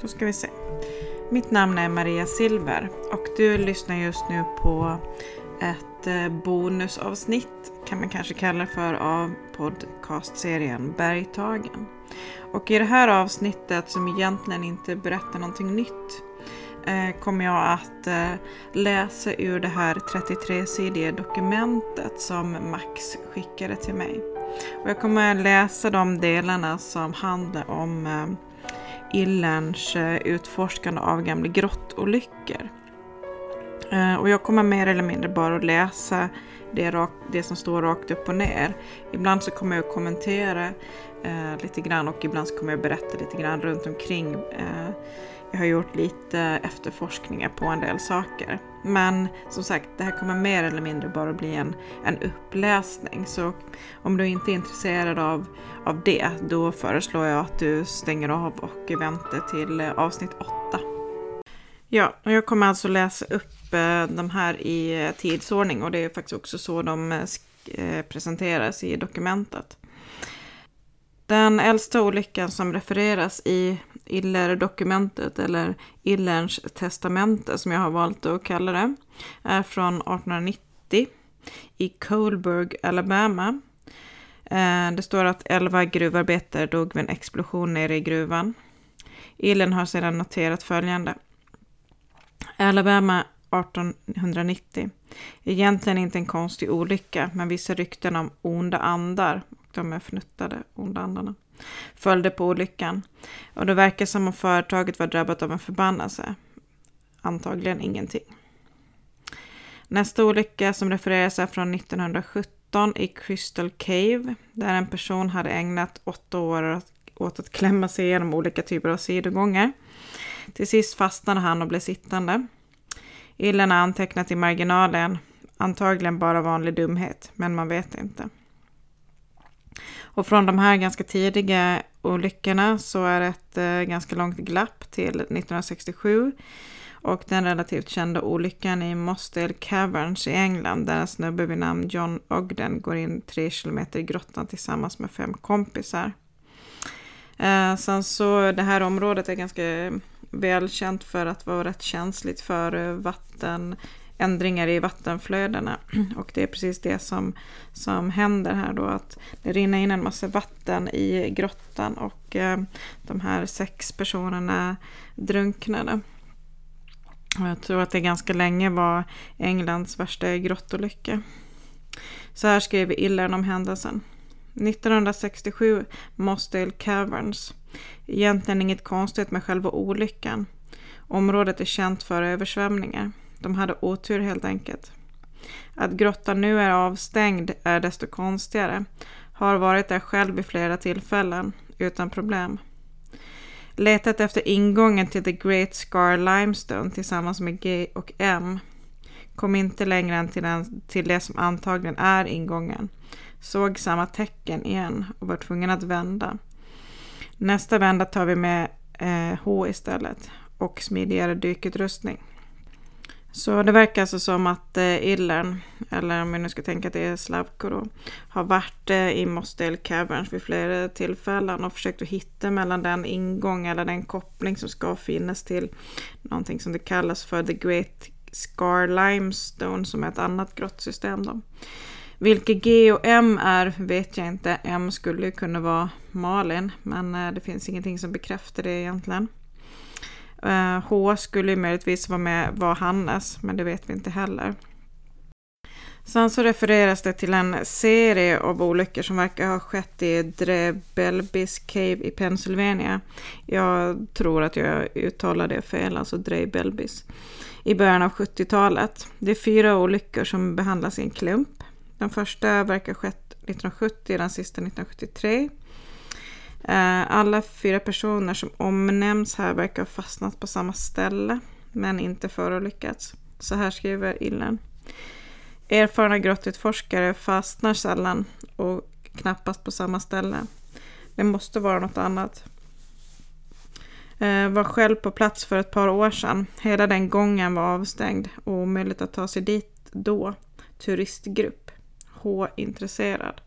Då ska vi se. Mitt namn är Maria Silver och du lyssnar just nu på ett eh, bonusavsnitt kan man kanske kalla det för av podcastserien Bergtagen. Och i det här avsnittet som egentligen inte berättar någonting nytt eh, kommer jag att eh, läsa ur det här 33-sidiga dokumentet som Max skickade till mig. Och jag kommer att läsa de delarna som handlar om Illerns eh, utforskande av gamla grottolyckor. Eh, och jag kommer mer eller mindre bara att läsa det, rakt, det som står rakt upp och ner. Ibland så kommer jag att kommentera eh, lite grann och ibland så kommer jag att berätta lite grann runt omkring. Eh, jag har gjort lite efterforskningar på en del saker. Men som sagt, det här kommer mer eller mindre bara bli en, en uppläsning. Så om du inte är intresserad av, av det, då föreslår jag att du stänger av och väntar till eh, avsnitt 8. Ja, och jag kommer alltså läsa upp eh, de här i eh, tidsordning och det är faktiskt också så de presenteras i dokumentet. Den äldsta olyckan som refereras i Iller-dokumentet, eller Illerns testamente som jag har valt att kalla det, är från 1890 i Coleburg, Alabama. Eh, det står att elva gruvarbetare dog vid en explosion nere i gruvan. Illen har sedan noterat följande. Alabama 1890. Egentligen inte en konstig olycka, men vissa rykten om onda andar, och de är fnuttade, onda andarna, följde på olyckan. Och det verkar som om företaget var drabbat av en förbannelse. Antagligen ingenting. Nästa olycka som refereras är från 1917 i Crystal Cave, där en person hade ägnat åtta år åt att klämma sig igenom olika typer av sidogångar. Till sist fastnade han och blev sittande. Illen är antecknat i marginalen, antagligen bara vanlig dumhet, men man vet inte. Och från de här ganska tidiga olyckorna så är det ett eh, ganska långt glapp till 1967 och den relativt kända olyckan i Mossdale Caverns i England där en snubbe vid namn John Ogden går in tre kilometer i grottan tillsammans med fem kompisar. Eh, sen så det här området är ganska välkänt för att vara rätt känsligt för eh, vatten, ändringar i vattenflödena. Och det är precis det som, som händer här då, att det rinner in en massa vatten i grottan och eh, de här sex personerna drunknade. Jag tror att det ganska länge var Englands värsta grottolycka. Så här skriver Illern om händelsen. 1967 Mossdale Caverns. Egentligen inget konstigt med själva olyckan. Området är känt för översvämningar. De hade otur helt enkelt. Att grottan nu är avstängd är desto konstigare. Har varit där själv vid flera tillfällen, utan problem. Letat efter ingången till The Great Scar Limestone tillsammans med G och M. Kom inte längre än till, den, till det som antagligen är ingången. Såg samma tecken igen och var tvungen att vända. Nästa vända tar vi med eh, H istället och smidigare dykutrustning. Så det verkar alltså som att eh, Illern, eller om vi nu ska tänka att det är Slavko då, har varit eh, i Mossdale Caverns vid flera tillfällen och försökt att hitta mellan den ingång eller den koppling som ska finnas till någonting som det kallas för The Great Scar Limestone som är ett annat grottsystem då. Vilket G och M är vet jag inte. M skulle kunna vara Malin, men eh, det finns ingenting som bekräftar det egentligen. Eh, H skulle möjligtvis vara med var Hannes, men det vet vi inte heller. Sen så refereras det till en serie av olyckor som verkar ha skett i Drebelbis Cave i Pennsylvania. Jag tror att jag uttalar det fel, alltså Drebelbis. I början av 70-talet. Det är fyra olyckor som behandlas i en klump. Den första verkar ha skett 1970, den sista 1973. Eh, alla fyra personer som omnämns här verkar ha fastnat på samma ställe, men inte förolyckats. Så här skriver Illen. Erfarna grottutforskare fastnar sällan och knappast på samma ställe. Det måste vara något annat. Eh, var själv på plats för ett par år sedan. Hela den gången var avstängd och omöjligt att ta sig dit då. Turistgrupp. H-intresserad.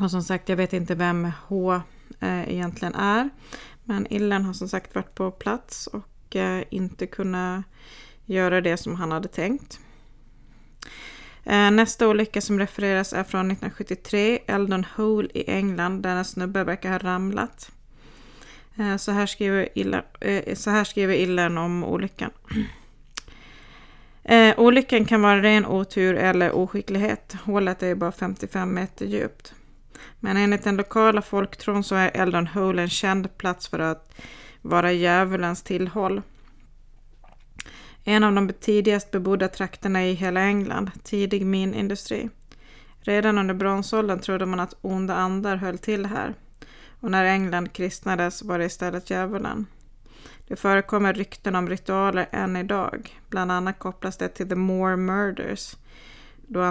Och som sagt, jag vet inte vem H eh, egentligen är. Men Illen har som sagt varit på plats och eh, inte kunnat göra det som han hade tänkt. Eh, nästa olycka som refereras är från 1973, Eldon Hole i England, där en snubbe verkar ha ramlat. Eh, eh, så här skriver Illen, så här skriver om olyckan. Eh, olyckan kan vara ren otur eller oskicklighet. Hålet är bara 55 meter djupt. Men enligt den lokala folktron så är Eldon Hole en känd plats för att vara djävulens tillhåll. En av de tidigast bebodda trakterna i hela England, tidig minindustri. Redan under bronsåldern trodde man att onda andar höll till här. Och när England kristnades var det istället djävulen. Det förekommer rykten om ritualer än idag. Bland annat kopplas det till The Moore Murders. Då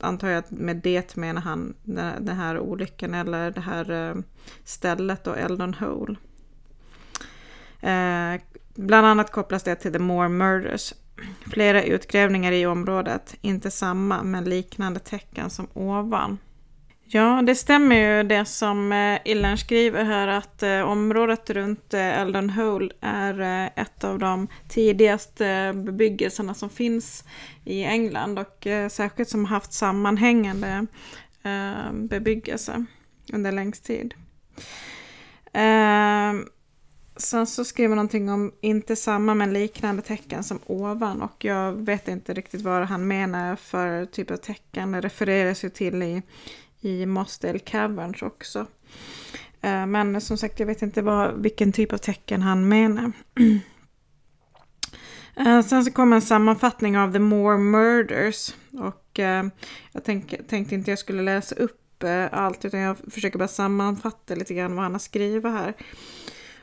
antar jag att med det menar han den här olyckan eller det här eh, stället då, Eldon Hole. Eh, bland annat kopplas det till The Moore Murders. Flera utgrävningar i området, inte samma men liknande tecken som ovan. Ja, det stämmer ju det som eh, Illen skriver här att eh, området runt eh, Eldon Hole är ett av de tidigaste bebyggelserna som finns i England och särskilt som haft sammanhängande bebyggelse under längst tid. Ehm, sen så skriver någonting om inte samma men liknande tecken som ovan och jag vet inte riktigt vad han menar för typ av tecken. Det refereras ju till i, i Mosdale Caverns också. Eh, men som sagt, jag vet inte vad, vilken typ av tecken han menar. Eh, sen så kommer en sammanfattning av The More Murders. Och eh, jag tänk, tänkte inte jag skulle läsa upp allt utan jag försöker bara sammanfatta lite grann vad han har skrivit här.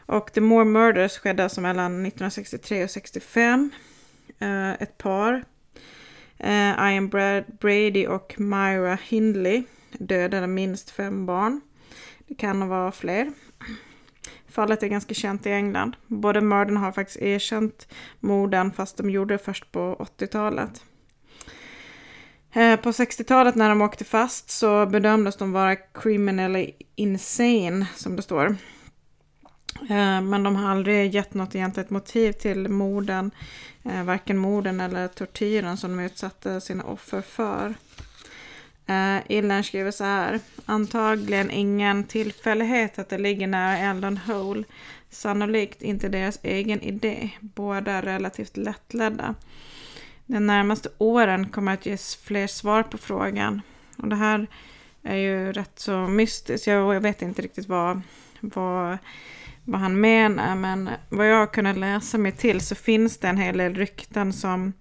Och The More Murders skedde alltså mellan 1963 och 65. ett par. Ian Brady och Myra Hindley dödade minst fem barn. Det kan vara fler. Fallet är ganska känt i England. Både mördarna har faktiskt erkänt morden fast de gjorde det först på 80-talet. Eh, på 60-talet när de åkte fast så bedömdes de vara criminally insane som det står. Eh, men de har aldrig gett något egentligt motiv till morden, eh, varken morden eller tortyren som de utsatte sina offer för. Uh, Illen skriver så här. Antagligen ingen tillfällighet att det ligger nära Eldon Hole. Sannolikt inte deras egen idé. Båda relativt lättledda. De närmaste åren kommer att ges fler svar på frågan. Och det här är ju rätt så mystiskt. Jag vet inte riktigt vad, vad, vad han menar. Men vad jag har kunnat läsa mig till så finns det en hel del rykten som,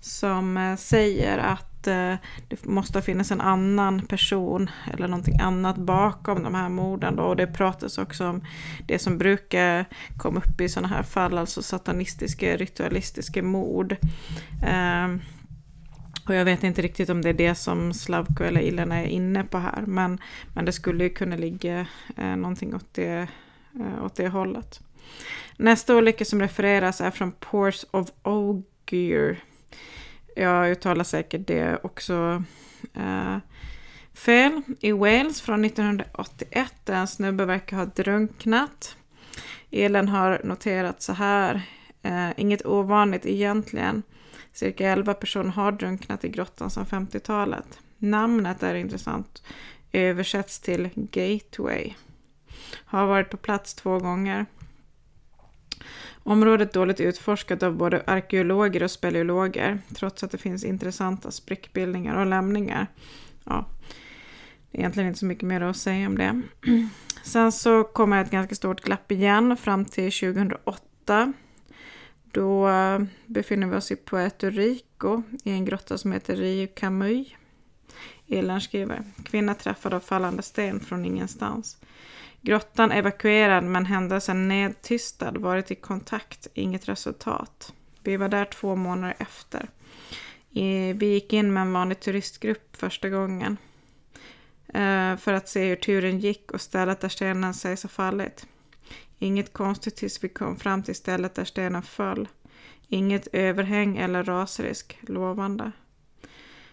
som eh, säger att att eh, det måste finnas en annan person eller någonting annat bakom de här morden. Då. Och det pratas också om det som brukar komma upp i sådana här fall, alltså satanistiska, ritualistiska mord. Ehm, och jag vet inte riktigt om det är det som Slavko eller Ilena är inne på här, men, men det skulle ju kunna ligga eh, någonting åt det, eh, åt det hållet. Nästa olycka som refereras är från Ports of Ogier jag uttalar säkert det också eh, fel. I Wales från 1981 där en snubbe verkar ha drunknat. Elen har noterat så här. Eh, inget ovanligt egentligen. Cirka 11 personer har drunknat i grottan sedan 50-talet. Namnet är intressant. Översätts till Gateway. Har varit på plats två gånger. Området dåligt utforskat av både arkeologer och speleologer, trots att det finns intressanta sprickbildningar och lämningar. Ja, det är egentligen inte så mycket mer att säga om det. Sen så kommer ett ganska stort glapp igen fram till 2008. Då eh, befinner vi oss i Puerto Rico i en grotta som heter Rio Camuy. Elan skriver, kvinna träffad av fallande sten från ingenstans. Grottan evakuerad men händelsen nedtystad, varit i kontakt, inget resultat. Vi var där två månader efter. Vi gick in med en vanlig turistgrupp första gången. Eh, för att se hur turen gick och stället där stenen sägs ha fallit. Inget konstigt tills vi kom fram till stället där stenen föll. Inget överhäng eller rasrisk, lovande.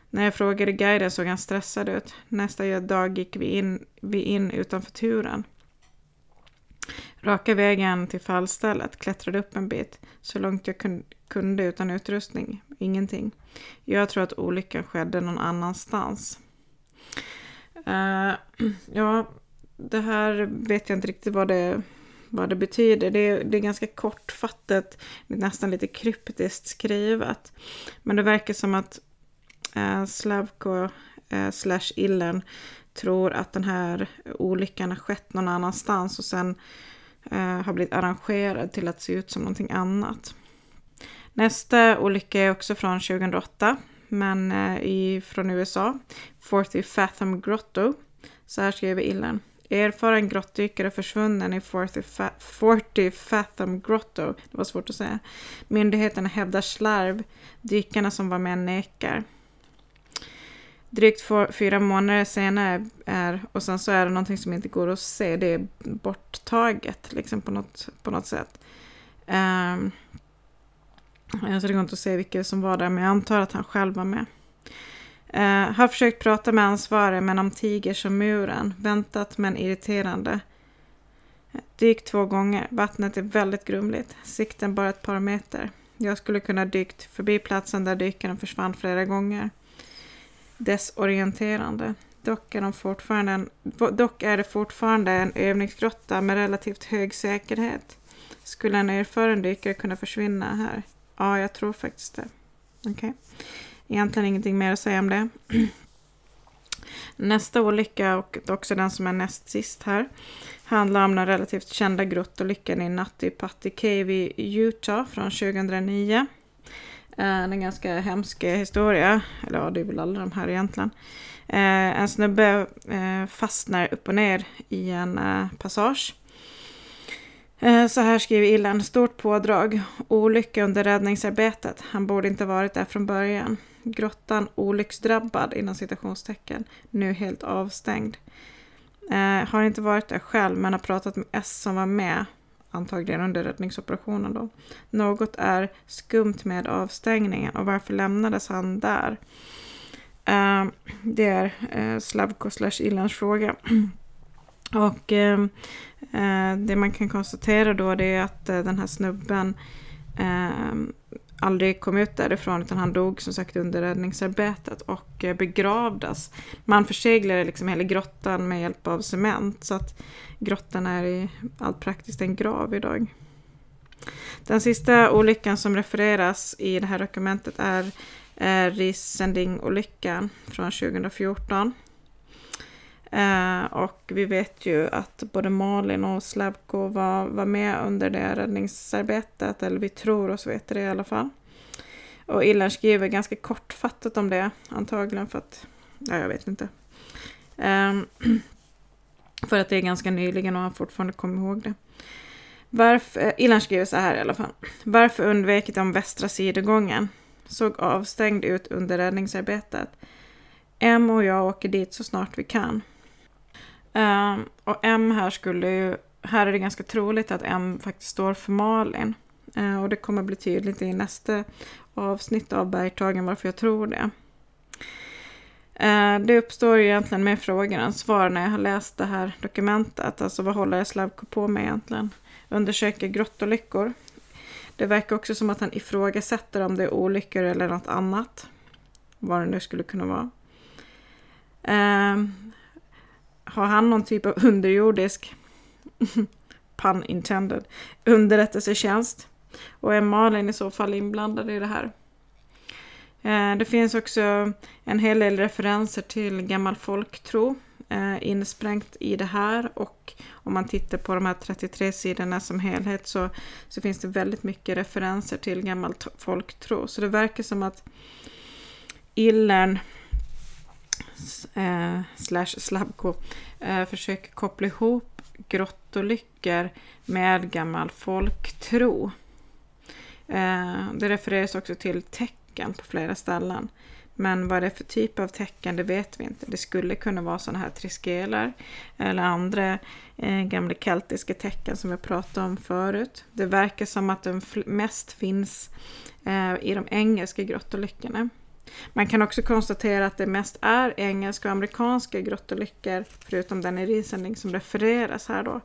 När jag frågade guiden såg han stressad ut. Nästa dag gick vi in, vi in utanför turen. Raka vägen till fallstället, klättrade upp en bit, så långt jag kunde utan utrustning. Ingenting. Jag tror att olyckan skedde någon annanstans. Uh, ja, det här vet jag inte riktigt vad det, vad det betyder. Det är, det är ganska kortfattat, nästan lite kryptiskt skrivet. Men det verkar som att uh, Slavko uh, slash Illen tror att den här olyckan har skett någon annanstans och sen Eh, har blivit arrangerad till att se ut som någonting annat. Nästa olycka är också från 2008, men eh, i, från USA. 40 Fathom Grotto. Så här skriver Illen. Erfaren grottdykare försvunnen i 40, fa 40 Fathom Grotto. Det var svårt att säga. Myndigheterna hävdar slarv. Dykarna som var med nekar. Drygt för, fyra månader senare är, och sen så är det någonting som inte går att se, det är borttaget liksom på något, på något sätt. Um, alltså det går inte att se vilka som var där, men jag antar att han själv var med. Uh, har försökt prata med ansvarig, men om tiger som muren. Väntat men irriterande. Dykt två gånger. Vattnet är väldigt grumligt. Sikten bara ett par meter. Jag skulle kunna dykt förbi platsen där dykaren försvann flera gånger desorienterande. Dock är, de fortfarande en, dock är det fortfarande en övningsgrotta med relativt hög säkerhet. Skulle en erfaren dykare kunna försvinna här? Ja, jag tror faktiskt det. Okej. Okay. Egentligen ingenting mer att säga om det. Nästa olycka, och också den som är näst sist här, handlar om den relativt kända grottolyckan i Nutty Putty Cave i Utah från 2009. Eh, en ganska hemsk historia, eller ja, det är väl alla de här egentligen. Eh, en snubbe eh, fastnar upp och ner i en eh, passage. Eh, så här skriver Illan, stort pådrag, olycka under räddningsarbetet. Han borde inte varit där från början. Grottan olycksdrabbad inom citationstecken, nu helt avstängd. Eh, har inte varit där själv men har pratat med S som var med antagligen under räddningsoperationen då. Något är skumt med avstängningen och varför lämnades han där? Uh, det är uh, Slavko slash Ilans fråga. och uh, det man kan konstatera då det är att den här snubben aldrig kom ut därifrån utan han dog som sagt under räddningsarbetet och eh, begravdes. Man förseglade liksom hela grottan med hjälp av cement så att grottan är i allt praktiskt en grav idag. Den sista olyckan som refereras i det här dokumentet är eh, Risending-olyckan från 2014. Eh, och vi vet ju att både Malin och Slavko var, var med under det räddningsarbetet, eller vi tror oss veta det i alla fall. Och Illan skriver ganska kortfattat om det, antagligen för att, ja jag vet inte. Eh, för att det är ganska nyligen och han fortfarande kommer ihåg det. Varför, eh, Illan skriver så här i alla fall. Varför undvek de västra sidogången? Såg avstängd ut under räddningsarbetet. M och jag åker dit så snart vi kan. Um, och M här skulle ju, här är det ganska troligt att M faktiskt står för Malin. Uh, och det kommer bli tydligt i nästa avsnitt av Bergtagen varför jag tror det. Uh, det uppstår ju egentligen mer frågor än svar när jag har läst det här dokumentet. Alltså vad håller Slavko på med egentligen? Undersöker grottolyckor. Det verkar också som att han ifrågasätter om det är olyckor eller något annat. Vad det nu skulle kunna vara. Uh, har han någon typ av underjordisk, pun intended, underrättelsetjänst? Och är Malin i så fall inblandad i det här? Eh, det finns också en hel del referenser till gammal folktro eh, insprängt i det här och om man tittar på de här 33 sidorna som helhet så, så finns det väldigt mycket referenser till gammal folktro. Så det verkar som att Illern eh, slash Slabko eh, försöker koppla ihop grottolyckor med gammal folktro. Eh, det refereras också till tecken på flera ställen. Men vad det är för typ av tecken det vet vi inte. Det skulle kunna vara sådana här triskeler eller andra eh, gamla keltiska tecken som jag pratade om förut. Det verkar som att de mest finns eh, i de engelska grottolyckorna. Man kan också konstatera att det mest är engelska och amerikanska grottolyckor, förutom den i Riesending som refereras här då.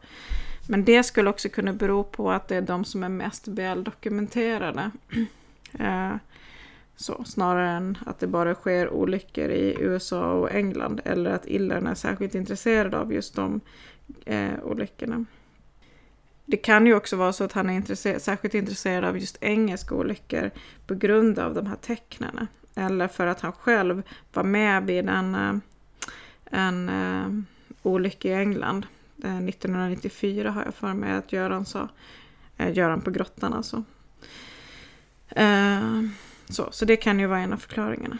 Men det skulle också kunna bero på att det är de som är mest väldokumenterade. Eh, så, snarare än att det bara sker olyckor i USA och England eller att illarna är särskilt intresserade av just de eh, olyckorna. Det kan ju också vara så att han är intresser särskilt intresserad av just engelska olyckor på grund av de här tecknen. Eller för att han själv var med vid en, eh, en uh, olycka i England. 1994 har jag för mig att Göran sa. Uh, Göran på grottan alltså. Uh, så, så det kan ju vara en av förklaringarna.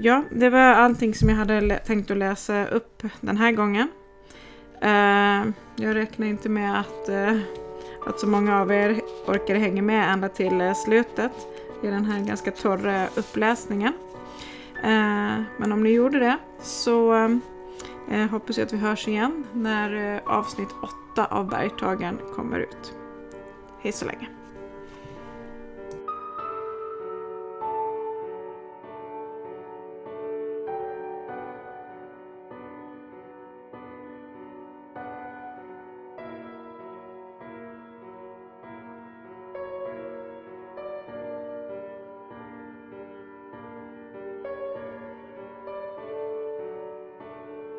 Ja, det var allting som jag hade tänkt att läsa upp den här gången. Uh, jag räknar inte med att, uh, att så många av er orkar hänga med ända till uh, slutet i den här ganska torra uppläsningen. Eh, men om ni gjorde det så eh, hoppas jag att vi hörs igen när eh, avsnitt 8 av Bergtagen kommer ut. Hej så länge!